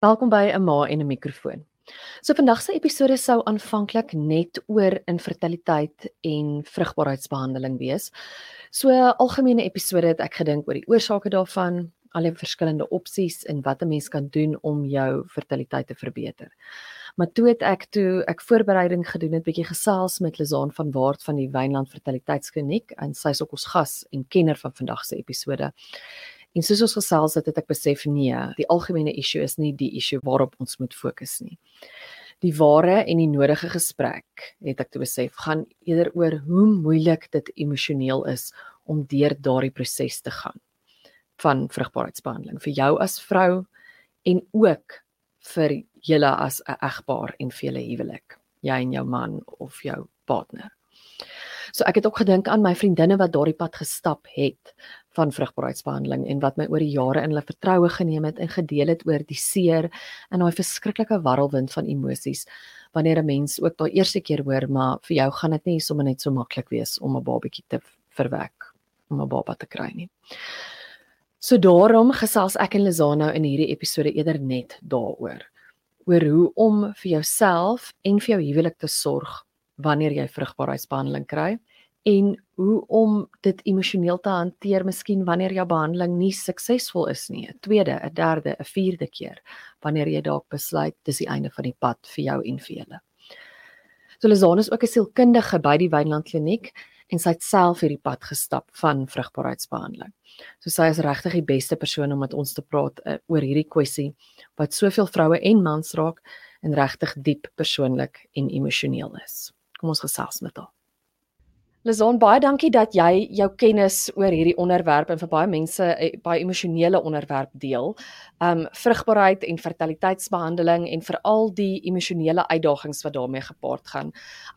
Welkom by 'n ma en 'n mikrofoon. So vandag se episode sou aanvanklik net oor infertiliteit en vrugbaarheidsbehandeling wees. So algemene episode het ek gedink oor die oorsake daarvan, al die verskillende opsies en wat 'n mens kan doen om jou fertiliteit te verbeter. Maar toe het ek toe ek voorbereiding gedoen het, bietjie gesels met Lizaan van Waart van die Wynland Fertiliteitskliniek en sy is ook ons gas en kenner van vandag se episode. En soos ons gesels het, het ek besef nee, die algemene issue is nie die issue waarop ons moet fokus nie. Die ware en die nodige gesprek, het ek toe besef, gaan eerder oor hoe moeilik dit emosioneel is om deur daardie proses te gaan van vrugbaarheidsbehandeling vir jou as vrou en ook vir julle as 'n egpaar en vir julle huwelik, jy en jou man of jou partner. So ek het ook gedink aan my vriendinne wat daardie pad gestap het van vrugbaarheidsbehandeling en wat my oor die jare in hulle vertroue geneem het en gedeel het oor die seer en daai verskriklike warrelwind van emosies wanneer 'n mens ook daai eerste keer hoor maar vir jou gaan dit nie sommer net so maklik wees om 'n babatjie te verwek om 'n baba te kry nie. So daarom gesels ek en Lizano in hierdie episode eerder net daaroor oor hoe om vir jouself en vir jou huwelik te sorg wanneer jy vrugbaarheidsbehandeling kry en hoe om dit emosioneel te hanteer miskien wanneer jou behandeling nie suksesvol is nie. 'n Tweede, 'n derde, 'n vierde keer wanneer jy dalk besluit dis die einde van die pad vir jou en vir julle. So Lizanne is ook 'n sielkundige by die Wynland Kliniek en sy het self hierdie pad gestap van vrugbaarheidsbehandeling. So sy is regtig die beste persoon om met ons te praat uh, oor hierdie kwessie wat soveel vroue en mans raak en regtig diep persoonlik en emosioneel is. Kom ons gesels met haar. Lizon, baie dankie dat jy jou kennis oor hierdie onderwerp en vir baie mense eh, baie emosionele onderwerp deel. Um vrugbaarheid en fertiliteitsbehandeling en veral die emosionele uitdagings wat daarmee gepaard gaan.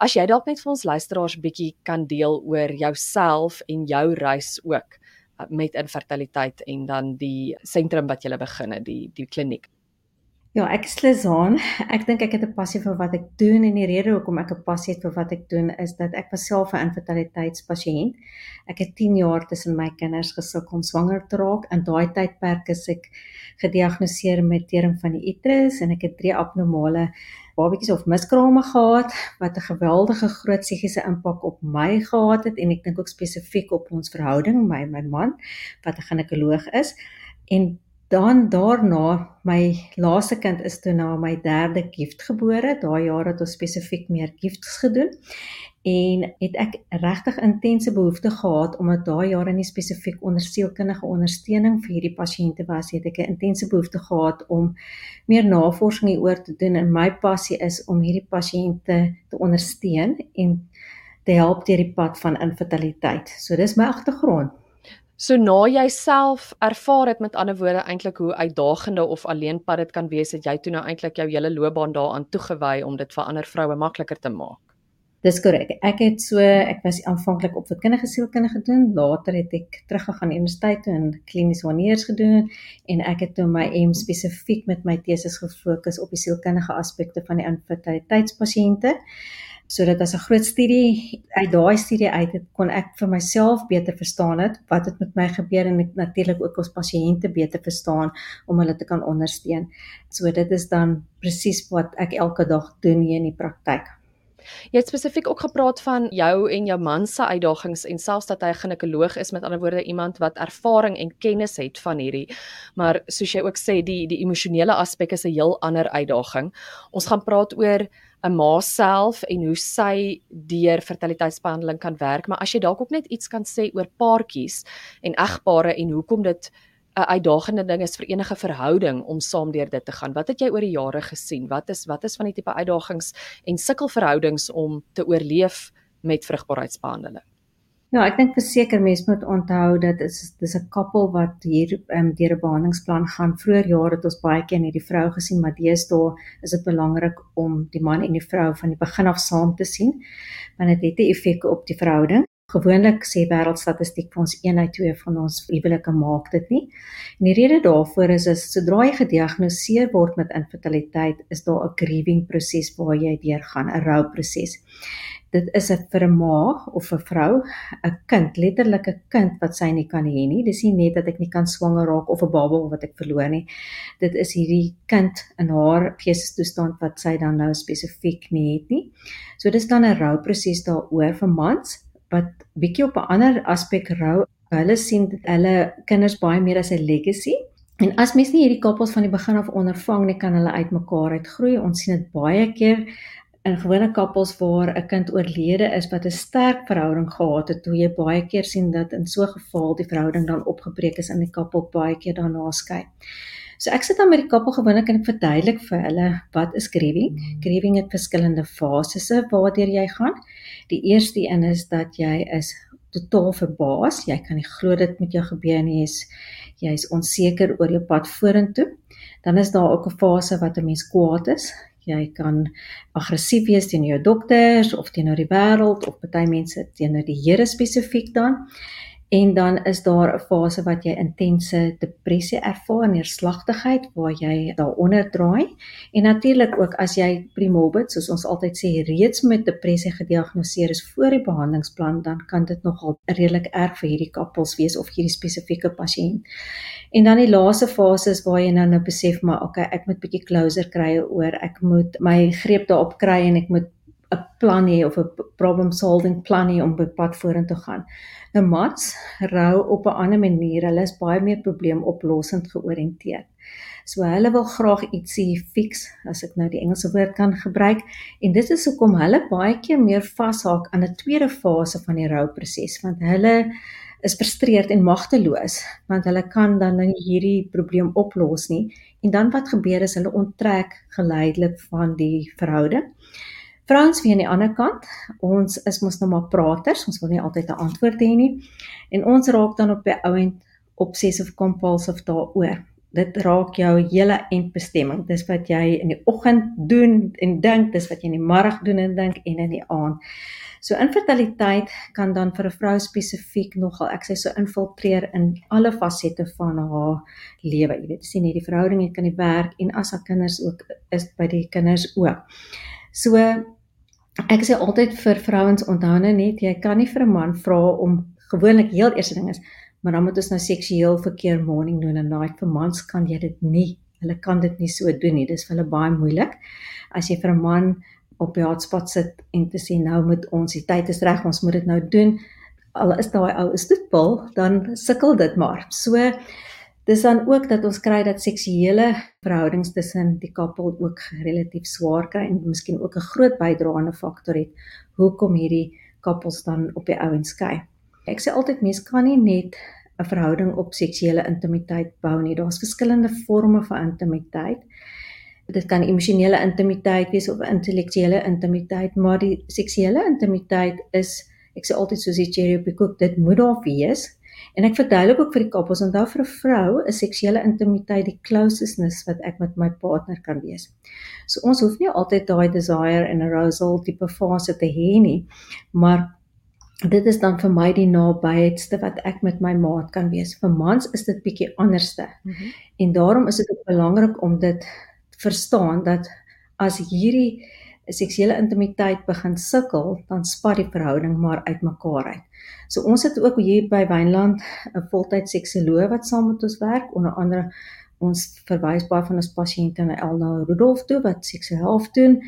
As jy dalk net vir ons luisteraars bietjie kan deel oor jouself en jou reis ook uh, met infertiliteit en dan die sentrum wat jy begin het, die die kliniek. Ja, ek is Lizaan. Ek dink ek het 'n passie vir wat ek doen en die rede hoekom ek 'n passie het vir wat ek doen is dat ek myself 'n infertiliteitspasiënt. Ek het 10 jaar tussen my kinders gesukkel om swanger te raak. In daai tydperk is ek gediagnoseer met tering van die uterus en ek het drie abnormale babatjies of miskrame gehad wat 'n geweldige groot psigiese impak op my gehad het en ek dink ook spesifiek op ons verhouding, my my man wat 'n ginekoloog is. En dan daarna my laaste kind is toe na my derde gift gebore. Daai jaar het ons spesifiek meer gifts gedoen en het ek regtig intense behoefte gehad omdat daai jare nie spesifiek onder sielkundige ondersteuning vir hierdie pasiënte was het ek 'n intense behoefte gehad om meer navorsing hieroor te doen en my passie is om hierdie pasiënte te ondersteun en te help deur die pad van infertiliteit. So dis my agtergrond. So na jy self ervaar het met ander woorde eintlik hoe uitdagende of alleenpad dit kan wees, het jy toe nou eintlik jou hele loopbaan daaraan toegewy om dit vir ander vroue makliker te maak. Dis korrek. Ek het so ek was aanvanklik op opvoedkundige sielkundige gedoen, later het ek teruggegaan universiteit toe en kliniese waneers gedoen en ek het toe my M spesifiek met my teses gefokus op die sielkundige aspekte van die infertiliteitspasiënte. So dit was 'n groot studie. Uit daai studie uit het kon ek vir myself beter verstaan het wat het met my gebeur en natuurlik ook ons pasiënte beter verstaan om hulle te kan ondersteun. So dit is dan presies wat ek elke dag doen hier in die praktyk. Jy het spesifiek ook gepraat van jou en jou man se uitdagings en selfs dat hy 'n ginekoloog is met ander woorde iemand wat ervaring en kennis het van hierdie. Maar soos jy ook sê die die emosionele aspek is 'n heel ander uitdaging. Ons gaan praat oor 'n ma self en hoe sy deur fertiliteitsbehandeling kan werk, maar as jy dalk ook net iets kan sê oor paartjies en egpare en hoekom dit 'n uitdagende ding is vir enige verhouding om saam deur dit te gaan. Wat het jy oor die jare gesien? Wat is wat is van die tipe uitdagings en sukkelverhoudings om te oorleef met vrugbaarheidsbehandeling? Ja, ek dink verseker mense moet onthou dat dit is dis 'n koppel wat hier um, deur 'n behandelingsplan gaan. Vroeger jare het ons baie keer net die vrou gesien, maar deesdae is dit belangrik om die man en die vrou van die begin af saam te sien, want dit het 'n effek op die verhouding. Gewoonlik sê wêreldstatistiek vir ons 1 uit 2 van ons huwelike maak dit nie. En die rede daarvoor is is sodra jy gediagnoseer word met infertiliteit, is daar 'n grieving proses waar jy deurgaan, 'n rouproses. Dit is 'n vir 'n ma of 'n vrou 'n kind, letterlik 'n kind wat sy nie kan hê nie. Dis nie net dat ek nie kan swanger raak of 'n baba wat ek verloor nie. Dit is hierdie kind in haar geestestoestand wat sy dan nou spesifiek nie het nie. So dis dan 'n rouproses daaroor vir mans wat bietjie op 'n ander aspek rou. Hulle sien hulle kinders baie meer as 'n legacy. En as mens nie hierdie koppels van die begin af ondervang nie, kan hulle uitmekaar uitgroei. Ons sien dit baie keer in gewone koppels waar 'n kind oorlede is wat 'n sterk verhouding gehad het, hoe jy baie keer sien dat in so 'n geval die verhouding dan opgebreek is en die koppel baie keer daarna skei. So ek sit dan met die koppel gewoonlik en ek verduidelik vir hulle wat is grieving. Grieving het verskillende fases waardeur jy gaan. Die eerste een is dat jy is totaal verbaas. Jy kan nie glo dit met jou gebeur nie. Jy's jy's onseker oor jou pad vorentoe. Dan is daar ook 'n fase wat 'n mens kwaad is. Jy kan aggressief wees teenoor jou dokters of teenoor die wêreld of party mense teenoor die Here spesifiek dan. En dan is daar 'n fase wat jy intense depressie ervaar, neerslagtigheid waar jy daaronder draai. En natuurlik ook as jy primorbid, soos ons altyd sê, reeds met depressie gediagnoseer is voor die behandelingsplan, dan kan dit nogal redelik erg vir hierdie koppels wees of hierdie spesifieke pasiënt. En dan die laaste fase is waar jy nou nou besef maar okay, ek moet bietjie closer kry oor ek moet my greep daarop kry en ek moet 'n plan hê of 'n problem solving plan hê om by pad vorentoe te gaan. Nou mats rou op 'n ander manier. Hulle is baie meer probleemoplossend georiënteerd. So hulle wil graag ietsie fix, as ek nou die Engelse woord kan gebruik, en dit is hoekom hulle baie keer meer vashaak aan 'n tweede fase van die rouproses, want hulle is frustreerd en magteloos, want hulle kan dan nie hierdie probleem oplos nie. En dan wat gebeur is hulle onttrek geleidelik van die verhouding. Vrouens weer aan die ander kant, ons is mos nou maar praters, ons wil nie altyd 'n antwoord hê nie. En ons raak dan op die ouend obsessive compulsive daaroor. Dit raak jou hele eindbestemming. Dis wat jy in die oggend doen en dink, dis wat jy in die middag doen en dink en in die aand. So infertiliteit kan dan vir 'n vrou spesifiek nogal ek sê so infiltreer in alle fasette van haar lewe. Jy weet, sien hierdie verhouding, jy kan die werk en as haar kinders ook is by die kinders ook. So ek sê altyd vir vrouens onthou nou net jy kan nie vir 'n man vra om gewoonlik heel eerste ding is maar dan moet ons nou seksueel verkeer morning doen en night vir mans kan jy dit nie. Hulle kan dit nie so doen nie. Dis vir hulle baie moeilik. As jy vir 'n man op die hotspot sit en te sê nou moet ons die tyd is reg, ons moet dit nou doen. Al is daai ou is stoetpil, dan sukkel dit maar. So Dis dan ook dat ons kry dat seksuele verhoudings tussen die koppel ook relatief swaar kry en miskien ook 'n groot bydraende faktor het hoekom hierdie koppels dan op die ouens skei. Ek sê altyd mense kan nie net 'n verhouding op seksuele intimiteit bou nie. Daar's verskillende forme van intimiteit. Dit kan emosionele intimiteit wees of intellektuele intimiteit, maar die seksuele intimiteit is ek sê altyd soos die cherry op die koek, dit moet daar wees. En ek verduidelik ook vir die koppels onthou vir 'n vrou is seksuele intimiteit die closeness wat ek met my partner kan wees. So ons hoef nie altyd daai desire en arousal tipe fase te hê nie, maar dit is dan vir my die nabyheidste wat ek met my maat kan wees. Vir mans is dit bietjie anderste. Mm -hmm. En daarom is dit ook belangrik om dit verstaan dat as hierdie seksuele intimiteit begin sukkel, dan spat die verhouding maar uitmekaar uit. So ons het ook hier by Wynland 'n voltyd seksoloog wat saam met ons werk, onder andere ons verwys baie van ons pasiënte na Elna Rudolf toe wat seksueel doen.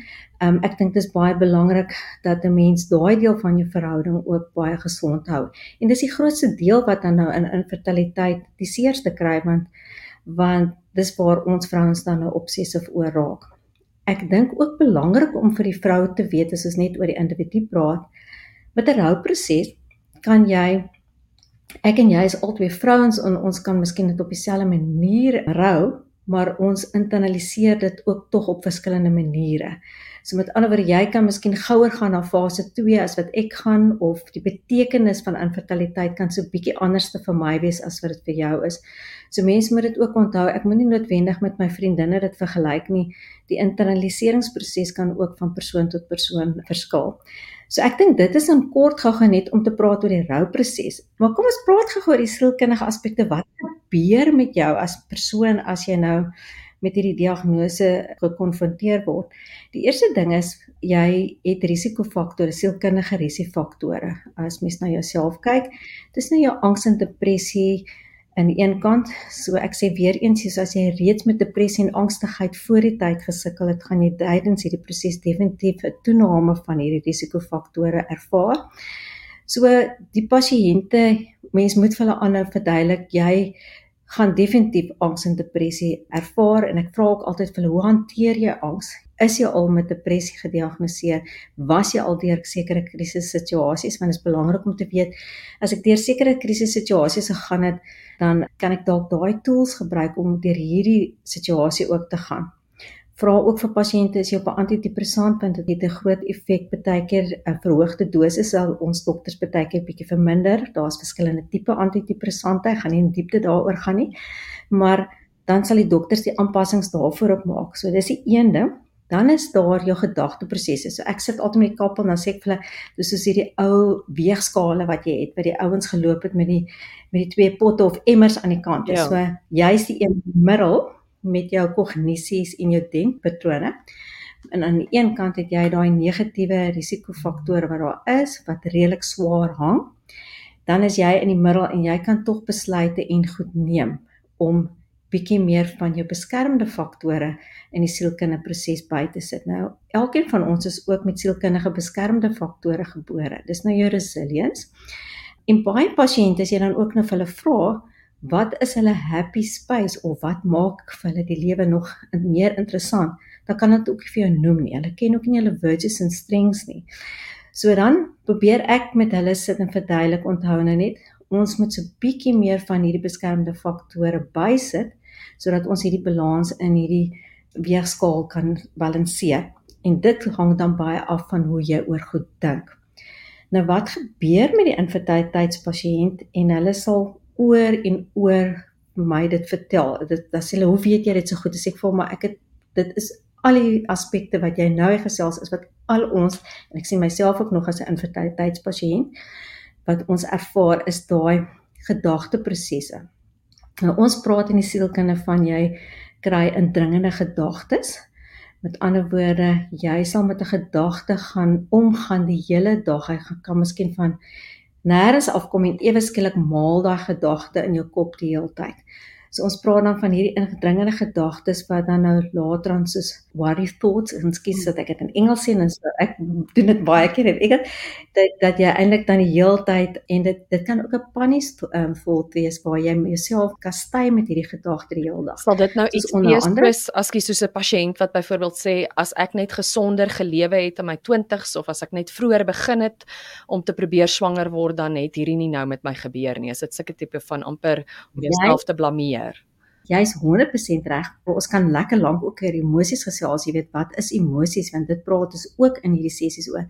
Um, ek dink dit is baie belangrik dat 'n mens daai deel van jou verhouding ook baie gesond hou. En dis die grootste deel wat dan nou in infertiliteit die seerste kry want want dis waar ons vrouens dan nou obsessief oor raak. Ek dink ook belangrik om vir die vrou te weet as ons net oor die individu praat met 'n rouproses kan jy ek en jy is albei vrouens en ons kan miskien dit op dieselfde manier rou, maar ons internaliseer dit ook tog op verskillende maniere. So met ander woorde, jy kan miskien gouer gaan na fase 2 as wat ek gaan of die betekenis van infertiliteit kan so bietjie anders te vir my wees as wat dit vir jou is. So mense moet dit ook onthou, ek moenie noodwendig met my vriendinne dit vergelyk nie. Die internaliseringsproses kan ook van persoon tot persoon verskil. So ek dink dit is in kort gou-gou net om te praat oor die rouproses. Maar kom ons praat gou oor die sielkundige aspekte. Wat gebeur met jou as persoon as jy nou met hierdie diagnose gekonfronteer word. Die eerste ding is jy het risikofaktore, sielkundige risikofaktore. As mens na jouself kyk, dis nou jou angs en depressie aan die een kant. So ek sê weer eens, as jy reeds met depressie en angstigheid voor die tyd gesukkel het, gaan jy tydens hierdie proses definitief 'n toename van hierdie risikofaktore ervaar. So die pasiënte, mens moet vir hulle aanhou verduidelik jy gaan definitief angs en depressie ervaar en ek vra ook altyd vir hulle hoe hanteer jy angs? Is jy al met depressie gediagnoseer? Was jy al deur sekere krisissituasies? Want dit is belangrik om te weet as ek deur sekere krisissituasies gegaan het, dan kan ek dalk daai tools gebruik om deur hierdie situasie ook te gaan. Vra ook vir pasiënte as jy op 'n antidepressant? Want dit het 'n groot effek. Partykeer 'n verhoogde dosis sal ons dokters partykeer bietjie verminder. Daar's verskillende tipe antidepressante. Ek gaan nie in diepte daaroor gaan nie. Maar dan sal die dokters die aanpassings daarvoor op maak. So dis die een ding dan is daar jou gedagteprosesse so ek sit altyd met die kappel dan sê ek vir hulle dis soos hierdie ou weegskale wat jy het wat die ouens geloop het met die met die twee potte of emmers aan die kant ja. so jy's die een middel met jou kognisies en jou denkpatrone. En aan die een kant het jy daai negatiewe risikofaktore wat daar is wat redelik swaar hang. Dan is jy in die middel en jy kan tog besluite en goed neem om bietjie meer van jou beskermende faktore in die sielkundige proses by te sit. Nou, elkeen van ons is ook met sielkundige beskermende faktore gebore. Dis nou jou resilience. En baie pasiënte as jy dan ook nou vir hulle vra, wat is hulle happy space of wat maak vir hulle die lewe nog meer interessant, dan kan dit ook vir jou noem nie. Hulle ken ook nie hulle virtues en strengths nie. So dan probeer ek met hulle sit en verduidelik onthou nou net ons moet so bietjie meer van hierdie beskermende faktore bysit sodat ons hierdie balans in hierdie weegskaal kan balanseer. En dit hang dan baie af van hoe jy oor goed dink. Nou wat gebeur met die infertiliteitspasiënt en hulle sal oor en oor my dit vertel. Dit dan sê hulle, "Hoe weet jy dit so goed?" Dis ek vir maar ek het dit is al die aspekte wat jy nou gesels is wat al ons en ek sien myself ook nog as 'n infertiliteitspasiënt wat ons ervaar is daai gedagteprosesse. Nou ons praat in die sielkunde van jy kry indringende gedagtes. Met ander woorde, jy sal met 'n gedagte gaan omgaan die hele dag. Hy kan miskien van nêrens afkom en ewe skielik maal daai gedagte in jou kop die hele tyd. So ons praat dan van hierdie ingedringende gedagtes wat dan nou later aan soos worry thoughts en skies dat ek dit in Engels sê en so ek doen dit baie keer en ek dat, dat jy eintlik dan die hele tyd en dit dit kan ook 'n panies um, thought wees waar jy jouself kastei met hierdie gedagte die hele dag. Sal dit nou iets wees plus as jy soos 'n pasiënt wat byvoorbeeld sê as ek net gesonder gelewe het in my 20s of as ek net vroeër begin het om te probeer swanger word dan het hierdie nie nou met my gebeur nie. Is dit sulke tipe van amper om jouself te blameer? Jy's 100% reg. Ons kan lekker lank ook oor emosies gesels, jy weet wat is emosies want dit praat ons ook in hierdie sessies oor.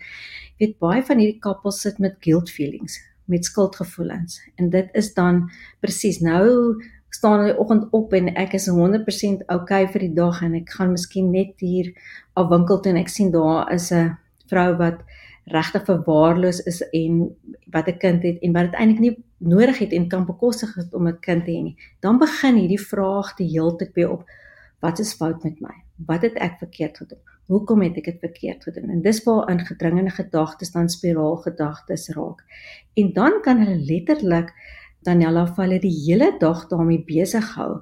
Jy weet baie van hierdie koppels sit met guilt feelings, met skuldgevoelens en dit is dan presies nou staan die oggend op en ek is 100% okay vir die dag en ek gaan miskien net hier af winkel toe en ek sien daar is 'n vrou wat regtig verwaarloos is en wat 'n kind het en wat dit eintlik nie nodig het en kan bekostig het om 'n kind te hê nie. Dan begin hierdie vraag te heeltyd by op wat is fout met my? Wat het ek verkeerd gedoen? Hoekom het ek dit verkeerd gedoen? En dis waar in gedringende gedagtes dan spiraal gedagtes raak. En dan kan hulle letterlik dan hulle val hulle die hele dag daarmee besig hou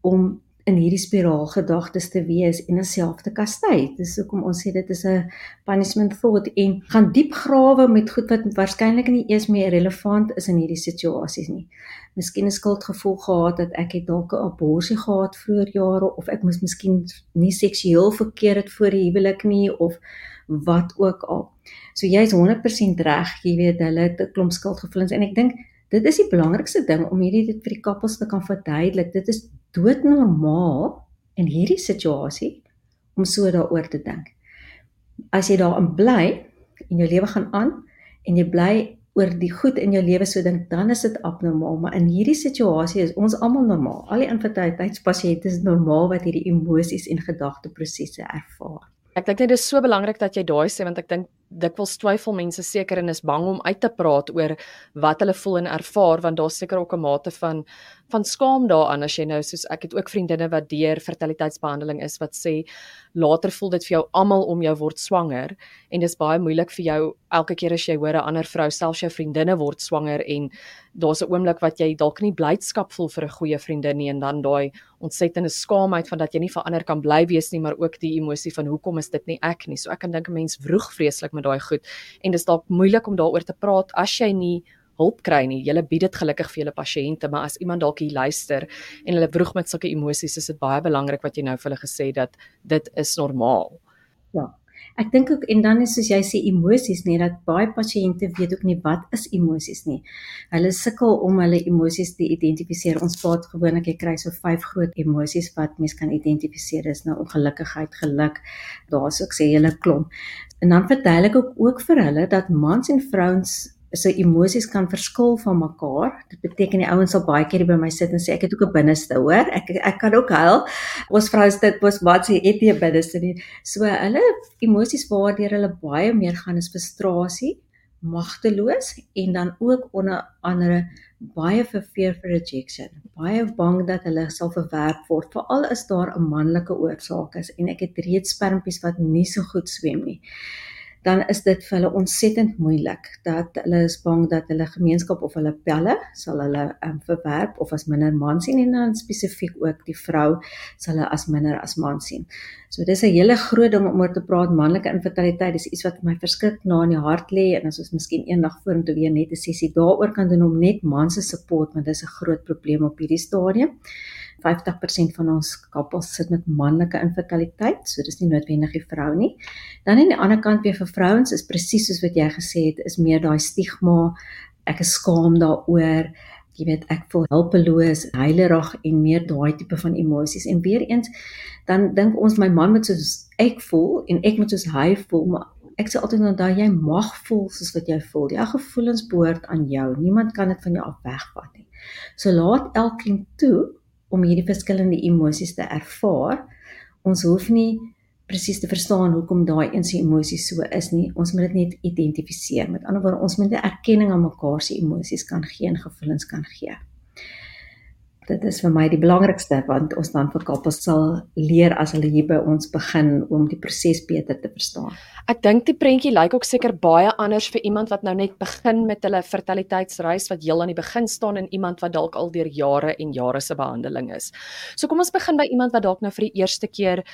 om in hierdie spiraal gedagtes te wees en osself te kastei. Dis hoekom ons sê dit is 'n punishment thought en gaan diep grawe met goed wat waarskynlik nie eers meer relevant is in hierdie situasies nie. Miskien 'n skuldgevoel gehad dat ek het dalk 'n abortus gehad vroeër jare of ek moes miskien nie seksueel verkeer het voor die huwelik nie of wat ook al. So jy's 100% reg, jy weet hulle het 'n klomp skuldgevoelens en ek dink dit is die belangrikste ding om hierdie dit vir die koppels te kan verduidelik. Dit is doodnormaal in hierdie situasie om so daaroor te dink. As jy daarin bly en jou lewe gaan aan en jy bly oor die goed in jou lewe so dink, dan is dit abnormaal, maar in hierdie situasie is ons almal normaal. Al die infertiliteitspasiënte is normaal wat hierdie emosies en gedagteprosesse ervaar. Ek dink dit is so belangrik dat jy daai sê want ek dink dikwels twyfel mense seker en is bang om uit te praat oor wat hulle voel en ervaar want daar's seker ook 'n mate van van skaam daaraan as jy nou soos ek het ook vriendinne wat deur fertiliteitsbehandeling is wat sê later voel dit vir jou almal om jou word swanger en dis baie moeilik vir jou elke keer as jy hoor 'n ander vrou selfs jou vriendinne word swanger en daar's 'n oomblik wat jy dalk nie blydskap voel vir 'n goeie vriendin nie en dan daai ontsettende skaamheid van dat jy nie vir ander kan bly wees nie maar ook die emosie van hoekom is dit nie ek nie? So ek kan dink 'n mens vroeg vreeslik met daai goed en dis dalk moeilik om daaroor te praat as jy nie hulp kry nie. Julle bied dit gelukkig vir julle pasiënte, maar as iemand dalk hier luister en hulle vroeg met sulke emosies, is dit baie belangrik wat jy nou vir hulle gesê dat dit is normaal. Ja. Ek dink ook en dan is soos jy sê emosies nie dat baie pasiënte weet ook nie wat is emosies nie. Hulle sukkel om hulle emosies te identifiseer. Ons praat gewoonlik jy kry so vyf groot emosies wat mens kan identifiseer. Dis nou ongelukkigheid, geluk. Daar's ook sê hulle klomp. En dan vertel ek ook, ook vir hulle dat mans en vrouens so emosies kan verskil van mekaar. Dit beteken die ouens sal baie keer by my sit en sê ek het ook 'n binneste, hoor. Ek ek kan ook huil. Ons vroue dit was wat sê het jy 'n binneste nie. So hulle emosies waardeur hulle baie meer gaan is frustrasie, magteloos en dan ook onder andere baie verveer vir rejection. Baie bang dat hulle sal verwerp word, veral as daar 'n manlike oorsaak is en ek het reeds spermpies wat nie so goed swem nie dan is dit vir hulle ontsettend moeilik dat hulle is bang dat hulle gemeenskap of hulle pelle sal hulle um, verwerp of as minder man sien en dan spesifiek ook die vrou sal hulle as minder as man sien. So dis 'n hele groot ding om oor te praat manlike infertiliteit dis iets wat my verskrik na in die hart lê en as ons miskien eendag vorentoe weer net 'n sessie daaroor kan doen om net man se support want dis 'n groot probleem op hierdie stadium. 50% van ons koppels sit met manlike infertiliteit, so dis nie noodwendig die vrou nie. Dan aan die ander kant weer vir vrouens is presies soos wat jy gesê het, is meer daai stigma, ek is skaam daaroor, jy weet ek voel hulpeloos, heilerig en meer daai tipe van emosies. En weer eens dan dink ons my man moet soos ek voel en ek moet soos hy voel, maar ek sê altyd onthou jy mag voel soos wat jy voel. Jou gevoelens behoort aan jou. Niemand kan dit van jou af wegvat nie. So laat elkeen toe om hierdie verskillende emosies te ervaar. Ons hoef nie presies te verstaan hoekom daai een se emosie so is nie. Ons moet dit net identifiseer. Met ander woorde, ons moet 'n erkenning aan mekaar se emosies kan gee en gevoelens kan gee dit is vir my die belangrikste want ons dan vir koppels sal leer as hulle hier by ons begin om die proses beter te verstaan. Ek dink die prentjie lyk ook seker baie anders vir iemand wat nou net begin met hulle fertiliteitsreis wat heel aan die begin staan en iemand wat dalk al deur jare en jare se behandeling is. So kom ons begin by iemand wat dalk nou vir die eerste keer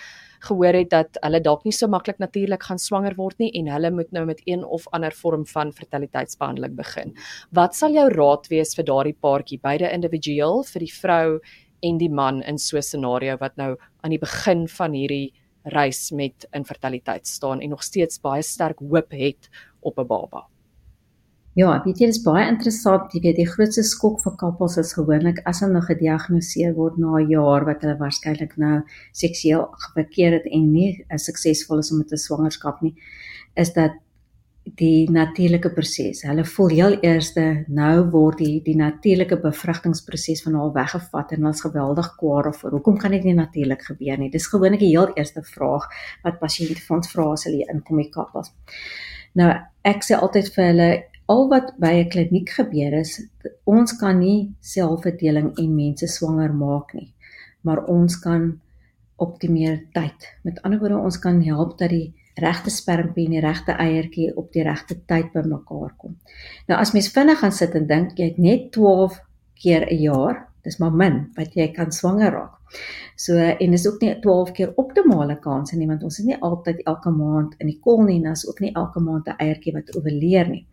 gehoor het dat hulle dalk nie so maklik natuurlik gaan swanger word nie en hulle moet nou met een of ander vorm van fertiliteitsbehandeling begin. Wat sal jou raad wees vir daardie paartjie, beide individueel vir die vrou en die man in so 'n scenario wat nou aan die begin van hierdie reis met infertiliteit staan en nog steeds baie sterk hoop het op 'n baba? Ja, weet jy, dit is baie interessant. Jy weet, die grootste skok vir koppels is gewoonlik as hulle nog gediagnoseer word na 'n jaar wat hulle waarskynlik nou seksueel verkeer het en nie suksesvol is om met 'n swangerskap nie, is dat die natuurlike proses. Hulle voel heel eerste nou word die die natuurlike bevrugtingsproses van haar weggevat en ons geweldig kwaad of hoekom kan dit nie natuurlik gebeur nie? Dis gewoonlik die heel eerste vraag wat pasiënte vir ons vra as hulle inkom by koppels. Nou, ek sê altyd vir hulle al wat by 'n kliniek gebeur is, ons kan nie selfverdeling en mense swanger maak nie, maar ons kan optimeer tyd. Met ander woorde, ons kan help dat die regte spermpie en die regte eiertjie op die regte tyd bymekaar kom. Nou as mens vinnig gaan sit en dink jy het net 12 keer 'n jaar, dis maar min wat jy kan swanger raak. So en dis ook nie 12 keer optimale kanse nie want ons is nie altyd elke maand in die kol nie en as ook nie elke maand 'n eiertjie wat oorleer nie.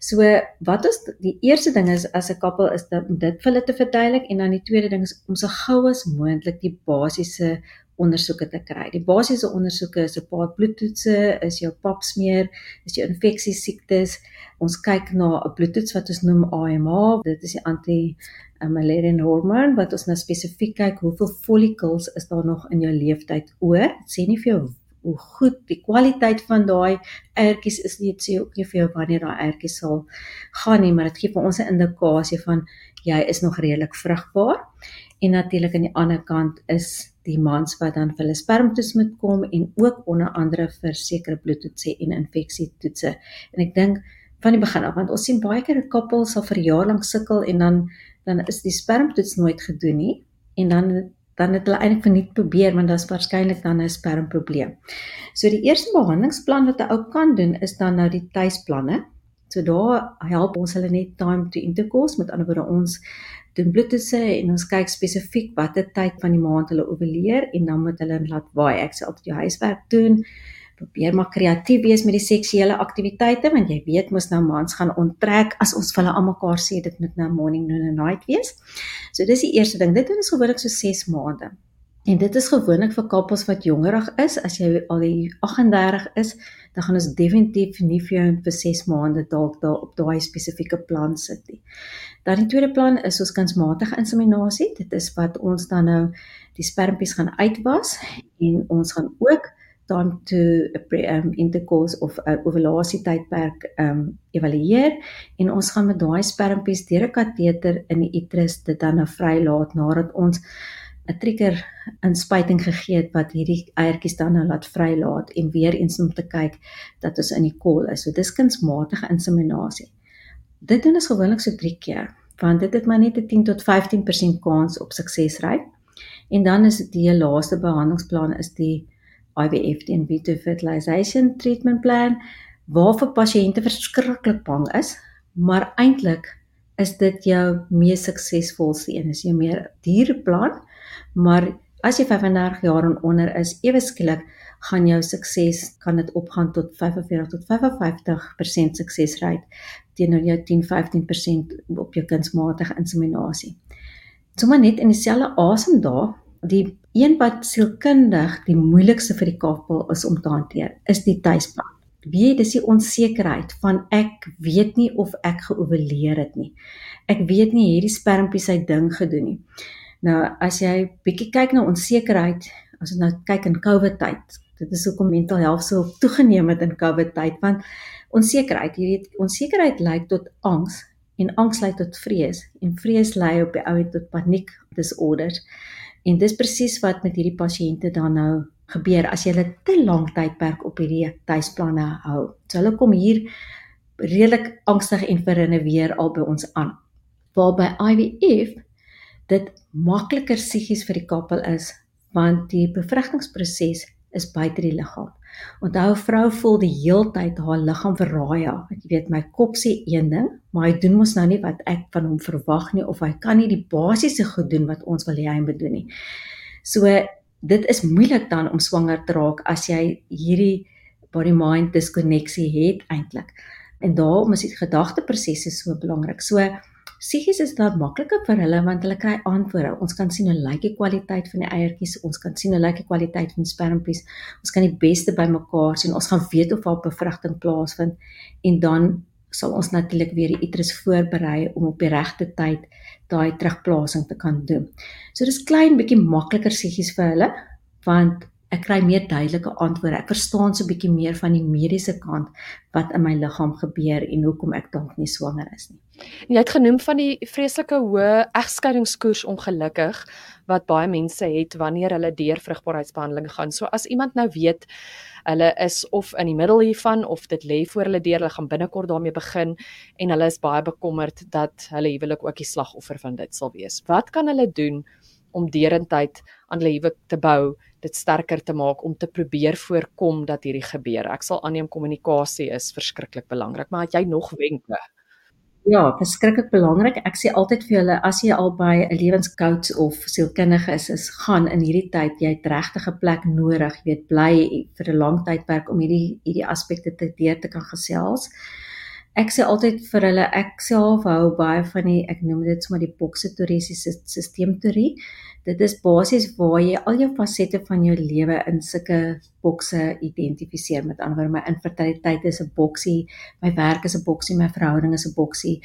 So wat is die eerste ding is as 'n koppel is dat dit vir hulle te verduidelik en dan die tweede ding is om so gou as moontlik die basiese ondersoeke te kry. Die basiese ondersoeke is 'n paar bloedtoetse, is jou pap smeer, is jou infeksie siektes. Ons kyk na 'n bloedtoets wat ons noem AMH. Dit is die anti malaria hormoon wat ons nou spesifiek kyk hoeveel follicles is daar nog in jou leeftyd oor. Dit sê nie vir jou hoe goed die kwaliteit van daai ertjies is nie sê ook nie vir jou wanneer daai ertjies sal gaan nie maar dit gee vir ons 'n indikasie van jy is nog redelik vrugbaar en natuurlik aan die ander kant is die mans wat dan vir hulle spermtoets moet kom en ook onder andere vir sekere bloedtoetse en infeksietoetse. En ek dink van die begin af want ons sien baie keer 'n koppel sal vir jaar lank sukkel en dan dan is die spermtoets nooit gedoen nie en dan dan het hulle eintlik verniet probeer want daar's waarskynlik dan 'n spermprobleem. So die eerste behandelingsplan wat 'n ou kan doen is dan nou die tuisplanne. So daar help ons hulle net time to intercourse met ander woorde ons doen bloedtoetse en ons kyk spesifiek watter tyd van die maand hulle ovuleer en dan moet hulle laat waai. Ek sê altyd jou huiswerk doen. Probeer maar kreatief wees met die seksuele aktiwiteite want jy weet mos nou mans gaan onttrek as ons vir hulle almekaar sê dit moet nou morning noon and night wees. So dis die eerste ding. Dit doen ons gewoonlik so 6 maande. En dit is gewoonlik vir koppels wat jongerig is. As jy al 38 is, dan gaan ons definitief nie vir jou vir 6 maande dalk daar op daai spesifieke plan sit nie. Dan die tweede plan is ons kunsmatige inseminasie. Dit is wat ons dan nou die spermpies gaan uitwas en ons gaan ook toe 'n um, intercourse of uh, ovulasie tydperk um, evalueer en ons gaan met daai spermpies deur 'n kateter in die uterus dit dan nou vrylaat nadat ons 'n trigger inspuiting gegee het wat hierdie eiertjies dan nou laat vrylaat en weer eens om te kyk dat ons in die kol is. So dis kunsmatige inseminasie. Dit doen ons gewoonlik so 3 keer, want dit het maar net 'n 10 tot 15% kans op suksesryk. En dan is die laaste behandelingsplan is die IVF in vitro fertilization treatment plan waarvoor pasiënte verskriklik bang is, maar eintlik is dit jou mees suksesvolste een. Is jy meer diereplan, maar as jy 35 jaar en onder is, ewe skielik gaan jou sukses kan dit opgaan tot 45 tot 55% suksesrate teenoor jou 10-15% op jou kunsmatige inseminasie. Sommige net in dieselfde asem daar, die een wat sielkundig die moeilikste vir die koppel is om te hanteer, is die tuisplan. Wie dis die onsekerheid van ek weet nie of ek geovuleer het nie. Ek weet nie hierdie spermpie sy ding gedoen nie. Nou as jy bietjie kyk na onsekerheid, as ons nou kyk in COVID tyd, dit is hoekom mental health so toegeneem het in COVID tyd want onsekerheid, jy weet, onsekerheid lei tot angs en angs lei tot vrees en vrees lei op die ou end tot paniek disorders. En dis presies wat met hierdie pasiënte dan nou gebeur as jy hulle te lank tydperk op hierdie tuisplanne hou. So hulle kom hier redelik angstig en verrinne weer al by ons aan. Waarby IVF dit makliker psigies vir die koppel is want die bevrugtingsproses is buite die liggaam. Onthou vrou voel die heeltyd haar liggaam verraai haar. Jy weet my kop sê een ding, maar hy doen mos nou nie wat ek van hom verwag nie of hy kan nie die basiese goed doen wat ons wil hê hy moet doen nie. So dit is moeilik dan om swanger te raak as jy hierdie body mind diskonneksie het eintlik. En daarom is die gedagteprosesse so belangrik. So Psigies is dit makliker vir hulle want hulle kry antwoorde. Ons kan sien hoe lyk die kwaliteit van die eiertjies, ons kan sien hoe lyk die kwaliteit van die spermpies. Ons kan die beste bymekaar sien. Ons gaan weet of daar bevrugting plaasvind en dan sal ons natuurlik weer die uterus voorberei om op die regte tyd daai terugplasing te kan doen. So dis klein bietjie makliker psigies vir hulle want ek kry meer duidelike antwoorde. Ek verstaan so 'n bietjie meer van die mediese kant wat in my liggaam gebeur en hoekom ek dalk nie swanger is nie. Jy het genoem van die vreeslike hoë egskeidingskoers ongelukkig wat baie mense het wanneer hulle deur vrugbaarheidsbehandeling gaan. So as iemand nou weet hulle is of in die middel hiervan of dit lê voor hulle deur, hulle gaan binnekort daarmee begin en hulle is baie bekommerd dat hulle huwelik ook die slagoffer van dit sal wees. Wat kan hulle doen om derentyd aan hulle huwelik te bou? Dit sterker te maak om te probeer voorkom dat hierdie gebeur. Ek sal aanneem kommunikasie is verskriklik belangrik, maar het jy nog wenke? Ja, verskriklik belangrik. Ek sê altyd vir julle as jy al by 'n lewenscoach of sielkundige is, is gaan in hierdie tyd jy het regtig 'n plek nodig, jy weet, bly vir 'n lang tydperk om hierdie hierdie aspekte te deur te kan gesels. Ek sê altyd vir hulle, ek self hou baie van die ek noem dit sommer die boksetourisiese stelsel Dit is basies waar jy al jou fasette van jou lewe in sulke bokse identifiseer. Met ander woorde, my infertiliteit is 'n boksie, my werk is 'n boksie, my verhouding is 'n boksie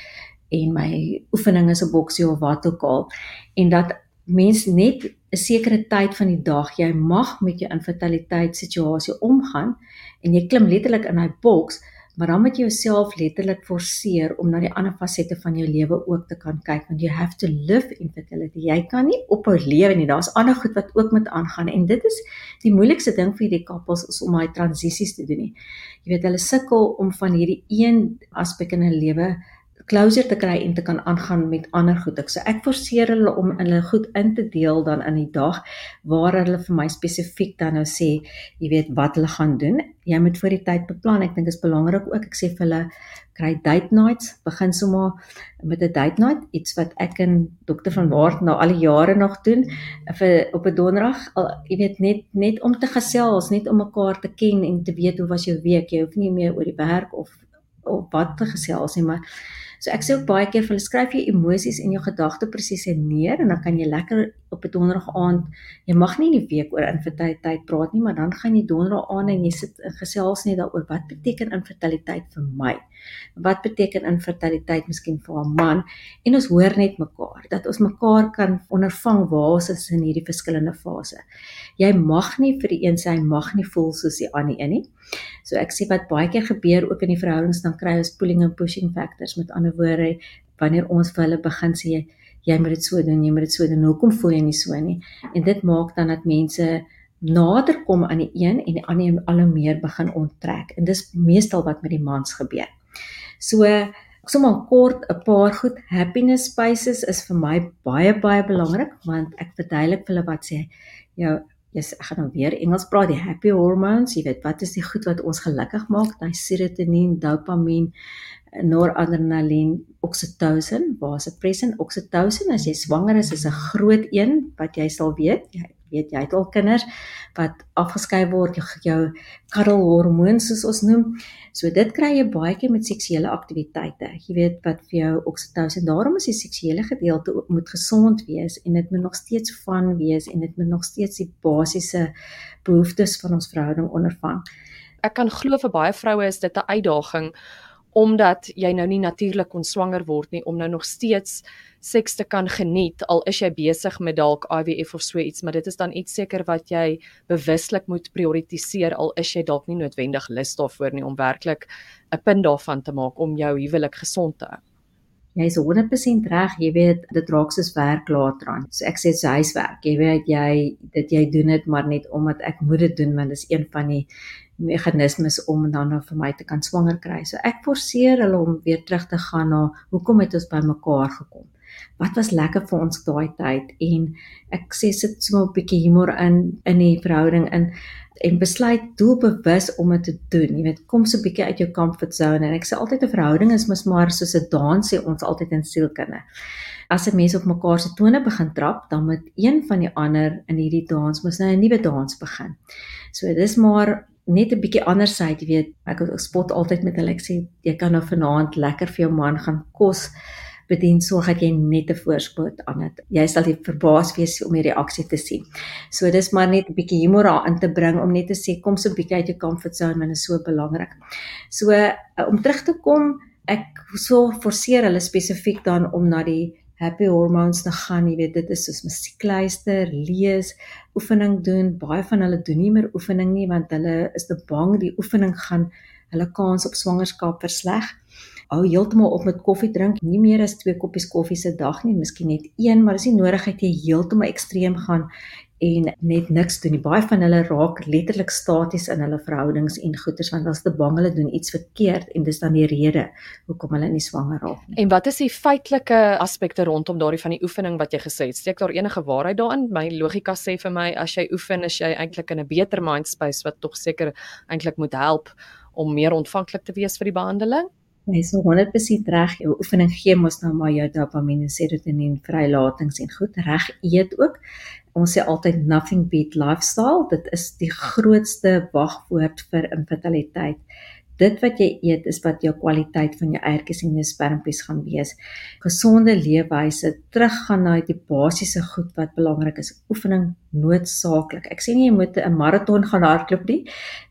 en my oefening is 'n boksie of wat ook al. En dat mens net 'n sekere tyd van die dag jy mag met jou infertiliteit situasie omgaan en jy klim letterlik in daai boks Maar dan moet jy jouself letterlik forceer om na die ander fasette van jou lewe ook te kan kyk want you have to live infertility. Jy kan nie ophou lewe nie. Daar's ander goed wat ook moet aangaan en dit is die moeilikste ding vir hierdie koppels is om daai transisies te doen nie. Jy weet hulle sukkel om van hierdie een aspek in hulle lewe closure te kry en te kan aangaan met ander goed. Ek so ek forceer hulle om hulle goed in te deel dan in die dag waar hulle vir my spesifiek dan nou sê, jy weet wat hulle gaan doen. Jy moet vir die tyd beplan. Ek dink dit is belangrik ook. Ek sê vir hulle kry date nights, begin sommer met 'n date night, iets wat ek en dokter van Waart nou al die jare nog doen vir op 'n donderdag. Al jy weet net net om te gesels, net om mekaar te ken en te weet hoe was jou week. Jy hoef nie meer oor die werk of of wat te gesels nie, maar So ek sê ook baie keer vir hulle skryf jy emosies en jou gedagteprosesse neer en dan kan jy lekker op 'n donderdag aand jy mag nie in die week oor infertiliteit praat nie, maar dan gaan jy donderdag aand en jy sit gesels net daaroor wat beteken infertiliteit vir my. Wat beteken infertiliteit miskien vir 'n man en ons hoor net mekaar dat ons mekaar kan ondervang waar ons is in hierdie verskillende fases. Jy mag nie vir die een sê hy mag nie voel soos die ander een nie. So ek sê wat baie keer gebeur ook in die verhoudings dan kry ons pulling and pushing factors met ander woorde wanneer ons vir hulle begin sê jy, moet dit so doen, jy moet dit so doen. Hoekom voel jy nie so nie? En dit maak dan dat mense nader kom aan die een en die ander al hoe meer begin onttrek. En dis meestal wat met die mans gebeur. So ek sê maar kort 'n paar goed happiness spaces is vir my baie baie belangrik want ek verduidelik vir hulle wat sê jou Yes, ek gaan nou weer Engels praat, die happy hormones, jy weet wat is die goed wat ons gelukkig maak, daai serotonien, dopamien, noradrenalien, oksitosin, vasopressin, oksitosin as jy swanger is is 'n groot een wat jy sal weet. Jy weet jy het al kinders wat afgeskei word jou, jou cuddle hormoon soos ons noem. So dit kry jy baie keer met seksuele aktiwiteite. Jy weet wat vir jou oksitosin. Daarom is die seksuele gedeelte moet gesond wees en dit moet nog steeds van wees en dit moet nog steeds die basiese behoeftes van ons verhouding ondervang. Ek kan glo vir baie vroue is dit 'n uitdaging omdat jy nou nie natuurlik kon swanger word nie om nou nog steeds seks te kan geniet al is jy besig met dalk IVF of so iets maar dit is dan iets seker wat jy bewuslik moet prioritiseer al is jy dalk nie noodwendig lus daarvoor nie om werklik 'n punt daarvan te maak om jou huwelik gesond te hou. Jy is 100% reg, jy weet dit raak soos werk later aan. So ek sê dit is huiswerk. Jy weet jy dit jy doen dit maar net omdat ek moet dit doen want dit is een van die meganismes om dan nou vir my te kan swanger kry. So ek forceer hulle om weer terug te gaan na hoekom het ons by mekaar gekom? Wat was lekker vir ons daai tyd en ek sê sit so 'n bietjie humor in in die verhouding in en besluit doelbewus om dit te doen. Jy weet, kom so 'n bietjie uit jou comfort zone en ek sê altyd 'n verhouding is mos maar soos 'n dans sê ons altyd in sielkunde. As 'n mens op mekaar se tone begin trap, dan moet een van die ander in hierdie dans mos nou 'n nuwe dans begin. So dis maar net 'n bietjie anders uit, jy weet, ek spot altyd met hulle ek sê jy kan nou vanaand lekker vir jou man gaan kos bedien sorg dat jy net 'n voorspoed aan het. Jy sal nie verbaas wees om die reaksie te sien. So dis maar net 'n bietjie humor daarin te bring om net te sê kom so 'n bietjie uit jou comfort zone want dit is so belangrik. So uh, om terug te kom, ek so forceer hulle spesifiek dan om na die happy hormones te gaan, jy weet dit is soos musiek luister, lees, oefening doen. Baie van hulle doen nie meer oefening nie want hulle is te bang die oefening gaan hulle kans op swangerskap versleg. Hou heeltemal op met koffie drink, nie meer as 2 koppies koffie se dag nie, miskien net een, maar dis nie nodig dat jy heeltemal ekstreem gaan en net niks doen nie. Baie van hulle raak letterlik staties in hulle verhoudings en goeters want hulle is te bang hulle doen iets verkeerd en dis dan die rede hoekom hulle nie swanger raak nie. En wat is die feitelike aspekte rondom daardie van die oefening wat jy gesê het? Steek daar enige waarheid daarin? My logika sê vir my as jy oefen, is jy eintlik in 'n beter mind space wat tog seker eintlik moet help om meer ontvanklik te wees vir die behandeling. Jy is 100% reg. Jou oefening gee mos nou maar jou dopamien, serotonien vrylatings en goed reg eet ook ons sê altyd nothing beat lifestyle. Dit is die grootste wagwoord vir infertiliteit. Dit wat jy eet is wat jou kwaliteit van jou eiertjies en jou spermpies gaan wees. Gesonde leefwyse teruggaan na die basiese goed wat belangrik is. Oefening noodsaaklik. Ek sê nie jy moet 'n maraton gaan hardloop nie.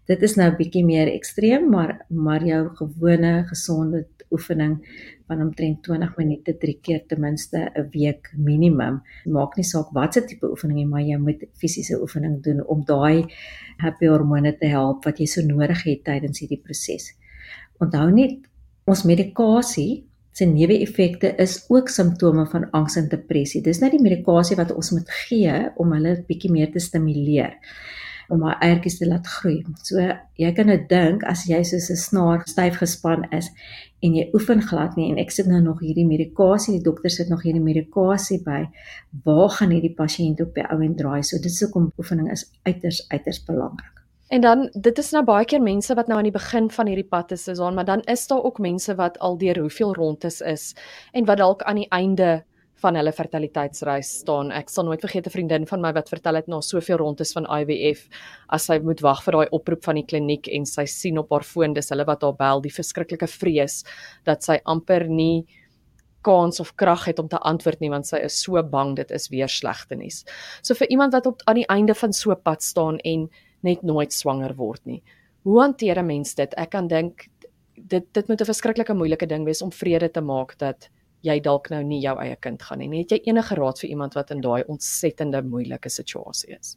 Dit is nou 'n bietjie meer ekstreem, maar maar jou gewone gesonde oefening van omtrent 20 minute drie keer ten minste 'n week minimum. Maak nie saak watse tipe oefening jy maar jy moet fisiese oefening doen om daai happy hormone te help wat jy so nodig het tydens hierdie proses. Onthou net ons medikasie se neeweffekte is ook simptome van angs en depressie. Dis net die medikasie wat ons moet gee om hulle bietjie meer te stimuleer om haar eiertjies te laat groei. So jy kan nou dink as jy soos 'n snaar styf gespan is en jy oefen glad nie en ek sit nou nog hierdie medikasie, die dokter sit nog hierdie medikasie by, waar gaan hierdie pasiënt op die ou en draai? So dit is hoekom oefening is uiters uiters belangrik. En dan dit is nou baie keer mense wat nou aan die begin van hierdie pad is, is on, maar dan is daar ook mense wat al deur hoeveel rondes is en wat dalk aan die einde van hulle fertiliteitsreis staan. Ek sal nooit vergeet 'n vriendin van my wat vertel het na soveel rondes van IVF as sy moet wag vir daai oproep van die kliniek en sy sien op haar foon dis hulle wat haar bel, die verskriklike vrees dat sy amper nie kans of krag het om te antwoord nie want sy is so bang dit is weer slegte nuus. So vir iemand wat op aan die einde van so 'n pad staan en net nooit swanger word nie. Hoe hanteer 'n mens dit? Ek kan dink dit dit moet 'n verskriklike moeilike ding wees om vrede te maak dat jy dalk nou nie jou eie kind gaan hê nie. Het jy enige raad vir iemand wat in daai ontsettende moeilike situasie is?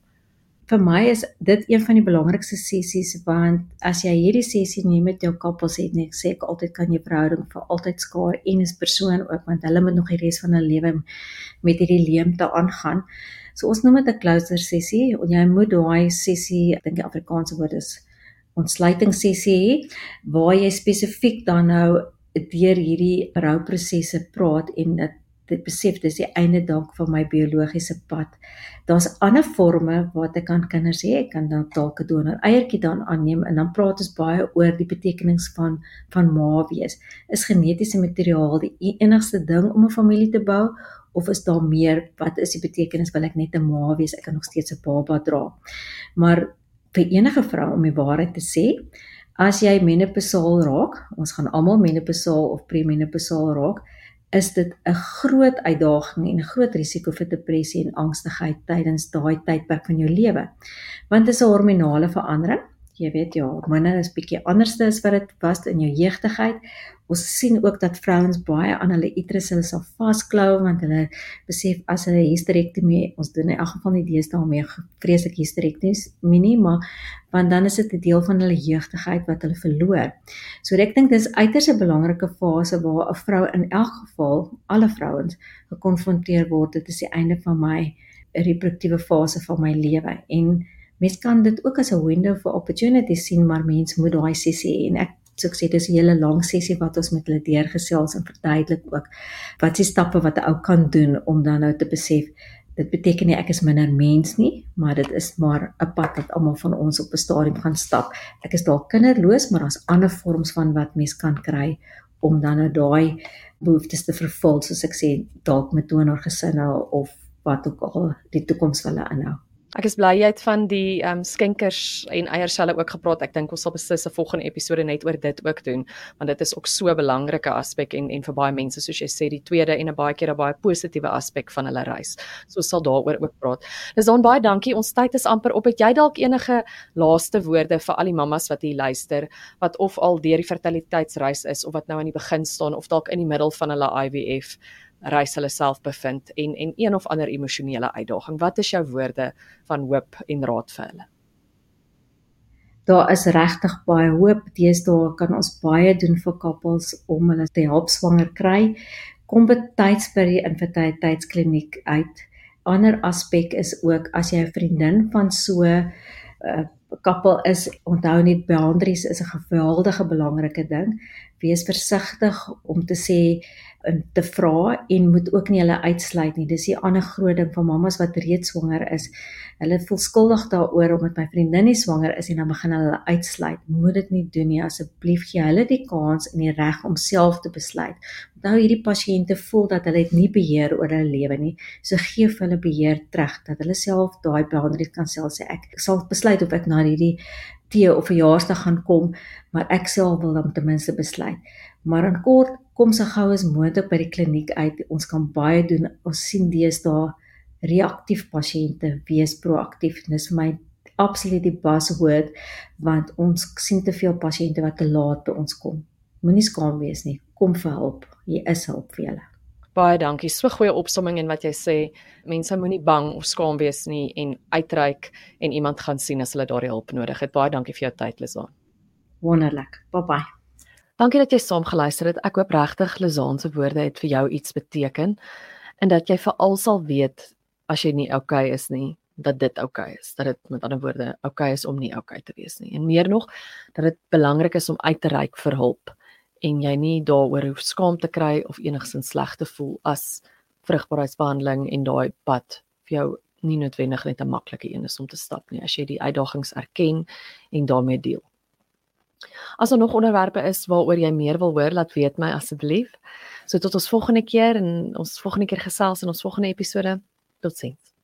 Vir my is dit een van die belangrikste sessies want as jy hierdie sessie neem met jou koppels het nie, sê ek altyd kan jy verhouding vir altyd skaar en is persoon ook want hulle moet nog die res van hulle lewe met hierdie leemte aangaan. So ons noem dit 'n closure sessie jy moet daai sessie, ek dink die Afrikaanse woord is ontsluitingssessie waar jy spesifiek dan nou deur hierdie rouprosesse praat en dit dit besef dis die einde dalk van my biologiese pad. Daar's ander forme wat ek aan kinders hê. Ek kan dan dalk 'n donor eiertjie dan aanneem en dan praat ons baie oor die betekenis van van ma wees. Is genetiese materiaal die e-, enigste ding om 'n familie te bou of is daar meer? Wat is die betekenis wil ek net 'n ma wees? Ek kan nog steeds 'n baba dra. Maar vir enige vrou om die waarheid te sê, As jy menopausaal raak, ons gaan almal menopausaal of premenopausaal raak, is dit 'n groot uitdaging en 'n groot risiko vir depressie en angstigheid tydens daai tydperk van jou lewe. Want dit is 'n hormonale verandering. Jy weet ja, hormone is bietjie anderste as wat dit was in jou jeugdigheid. Ons sien ook dat vrouens baie aan hulle uterus hulle sal vasklou want hulle besef as hulle hysterektomie ons doen in elk geval nie deesdae meer vreeslik hysterektomie maar want dan is dit 'n deel van hulle jeugdigheid wat hulle verloor. So ek dink dis uiters 'n belangrike fase waar 'n vrou in elk geval alle vrouens gekonfronteer word. Dit is die einde van my reproduktiewe fase van my lewe. En mens kan dit ook as 'n window for opportunity sien maar mens moet daai sessie hê. En ek so ek sê dis 'n hele lang sessie wat ons met hulle deurgesels en verduidelik ook wat se stappe wat 'n ou kan doen om dan nou te besef dit beteken nie ek is minder mens nie maar dit is maar 'n pad wat almal van ons op 'n stadium gaan stap. Ek is dalk kinderloos maar daar's ander vorms van wat mens kan kry om dan nou daai behoeftes te vervul soos ek sê dalk met donorgesinne of wat ook al die toekoms hulle inhou Ek is bly jy het van die ehm um, skenkers en eierselle ook gepraat. Ek dink ons sal beslis 'n volgende episode net oor dit ook doen, want dit is ook so 'n belangrike aspek en en vir baie mense soos jy sê die tweede en 'n baie keer 'n baie positiewe aspek van hulle reis. So sal daaroor ook praat. Dis dan baie dankie. Ons tyd is amper op. Het jy dalk enige laaste woorde vir al die mammas wat hier luister wat of al deur die fertiliteitsreis is of wat nou aan die begin staan of dalk in die middel van hulle IVF? Reis hulle self bevind en en een of ander emosionele uitdaging. Wat is jou woorde van hoop en raad vir hulle? Daar is regtig baie hoop. Deesdae kan ons baie doen vir koppels om hulle te help swanger kry. Kom betyds by die infertiliteitskliniek uit. Ander aspek is ook as jy 'n vriendin van so 'n uh, koppel is, onthou net boundaries is 'n geweldige belangrike ding. Wees versigtig om te sê te vra en moet ook nie hulle uitsluit nie. Dis die ander groot ding van mammas wat reeds swanger is. Hulle voel skuldig daaroor omdat my vriendin nie swanger is en dan begin hulle uitsluit. Moet dit nie doen nie. Asseblief gee hulle die kans en die reg om self te besluit. Onthou hierdie pasiënte voel dat hulle nie beheer oor hulle lewe nie. So gee vir hulle beheer terug dat hulle self daai boundary kan self sê ek sal besluit of ek na hierdie tee of verjaarsdag gaan kom, maar ek self wil dan ten minste besluit. Maar in kort kom so gou as moontlik by die kliniek uit. Ons kan baie doen. Ons sien deesdae reaktief pasiënte wees proaktief. Dis vir my absoluut die buzzword want ons sien te veel pasiënte wat te laat by ons kom. Moenie skaam wees nie. Kom vir hulp. Hier is hulp vir julle. Baie dankie. So goeie opsomming en wat jy sê, mense moenie bang of skaam wees nie en uitreik en iemand gaan sien as hulle daardie hulp nodig het. Baie dankie vir jou tyd, Lisa. Wonderlik. Bye bye. Dankie dat jy saam geluister het. Ek hoop regtig Lizaan se woorde het vir jou iets beteken en dat jy veral sal weet as jy nie oukei okay is nie, dat dit oukei okay is. Dat dit met ander woorde oukei okay is om nie oukei okay te wees nie. En meer nog, dat dit belangrik is om uit te reik vir hulp en jy nie daaroor hoef skaam te kry of enigsins sleg te voel as vrugbaarheidsbehandeling en daai pad vir jou nie noodwendig net 'n maklike een is om te stap nie as jy die uitdagings erken en daarmee deel. As daar nog onderwerpe is waaroor jy meer wil hoor, laat weet my asseblief. So tot ons volgende keer en ons volgende keer gesels in ons volgende episode. Totsiens.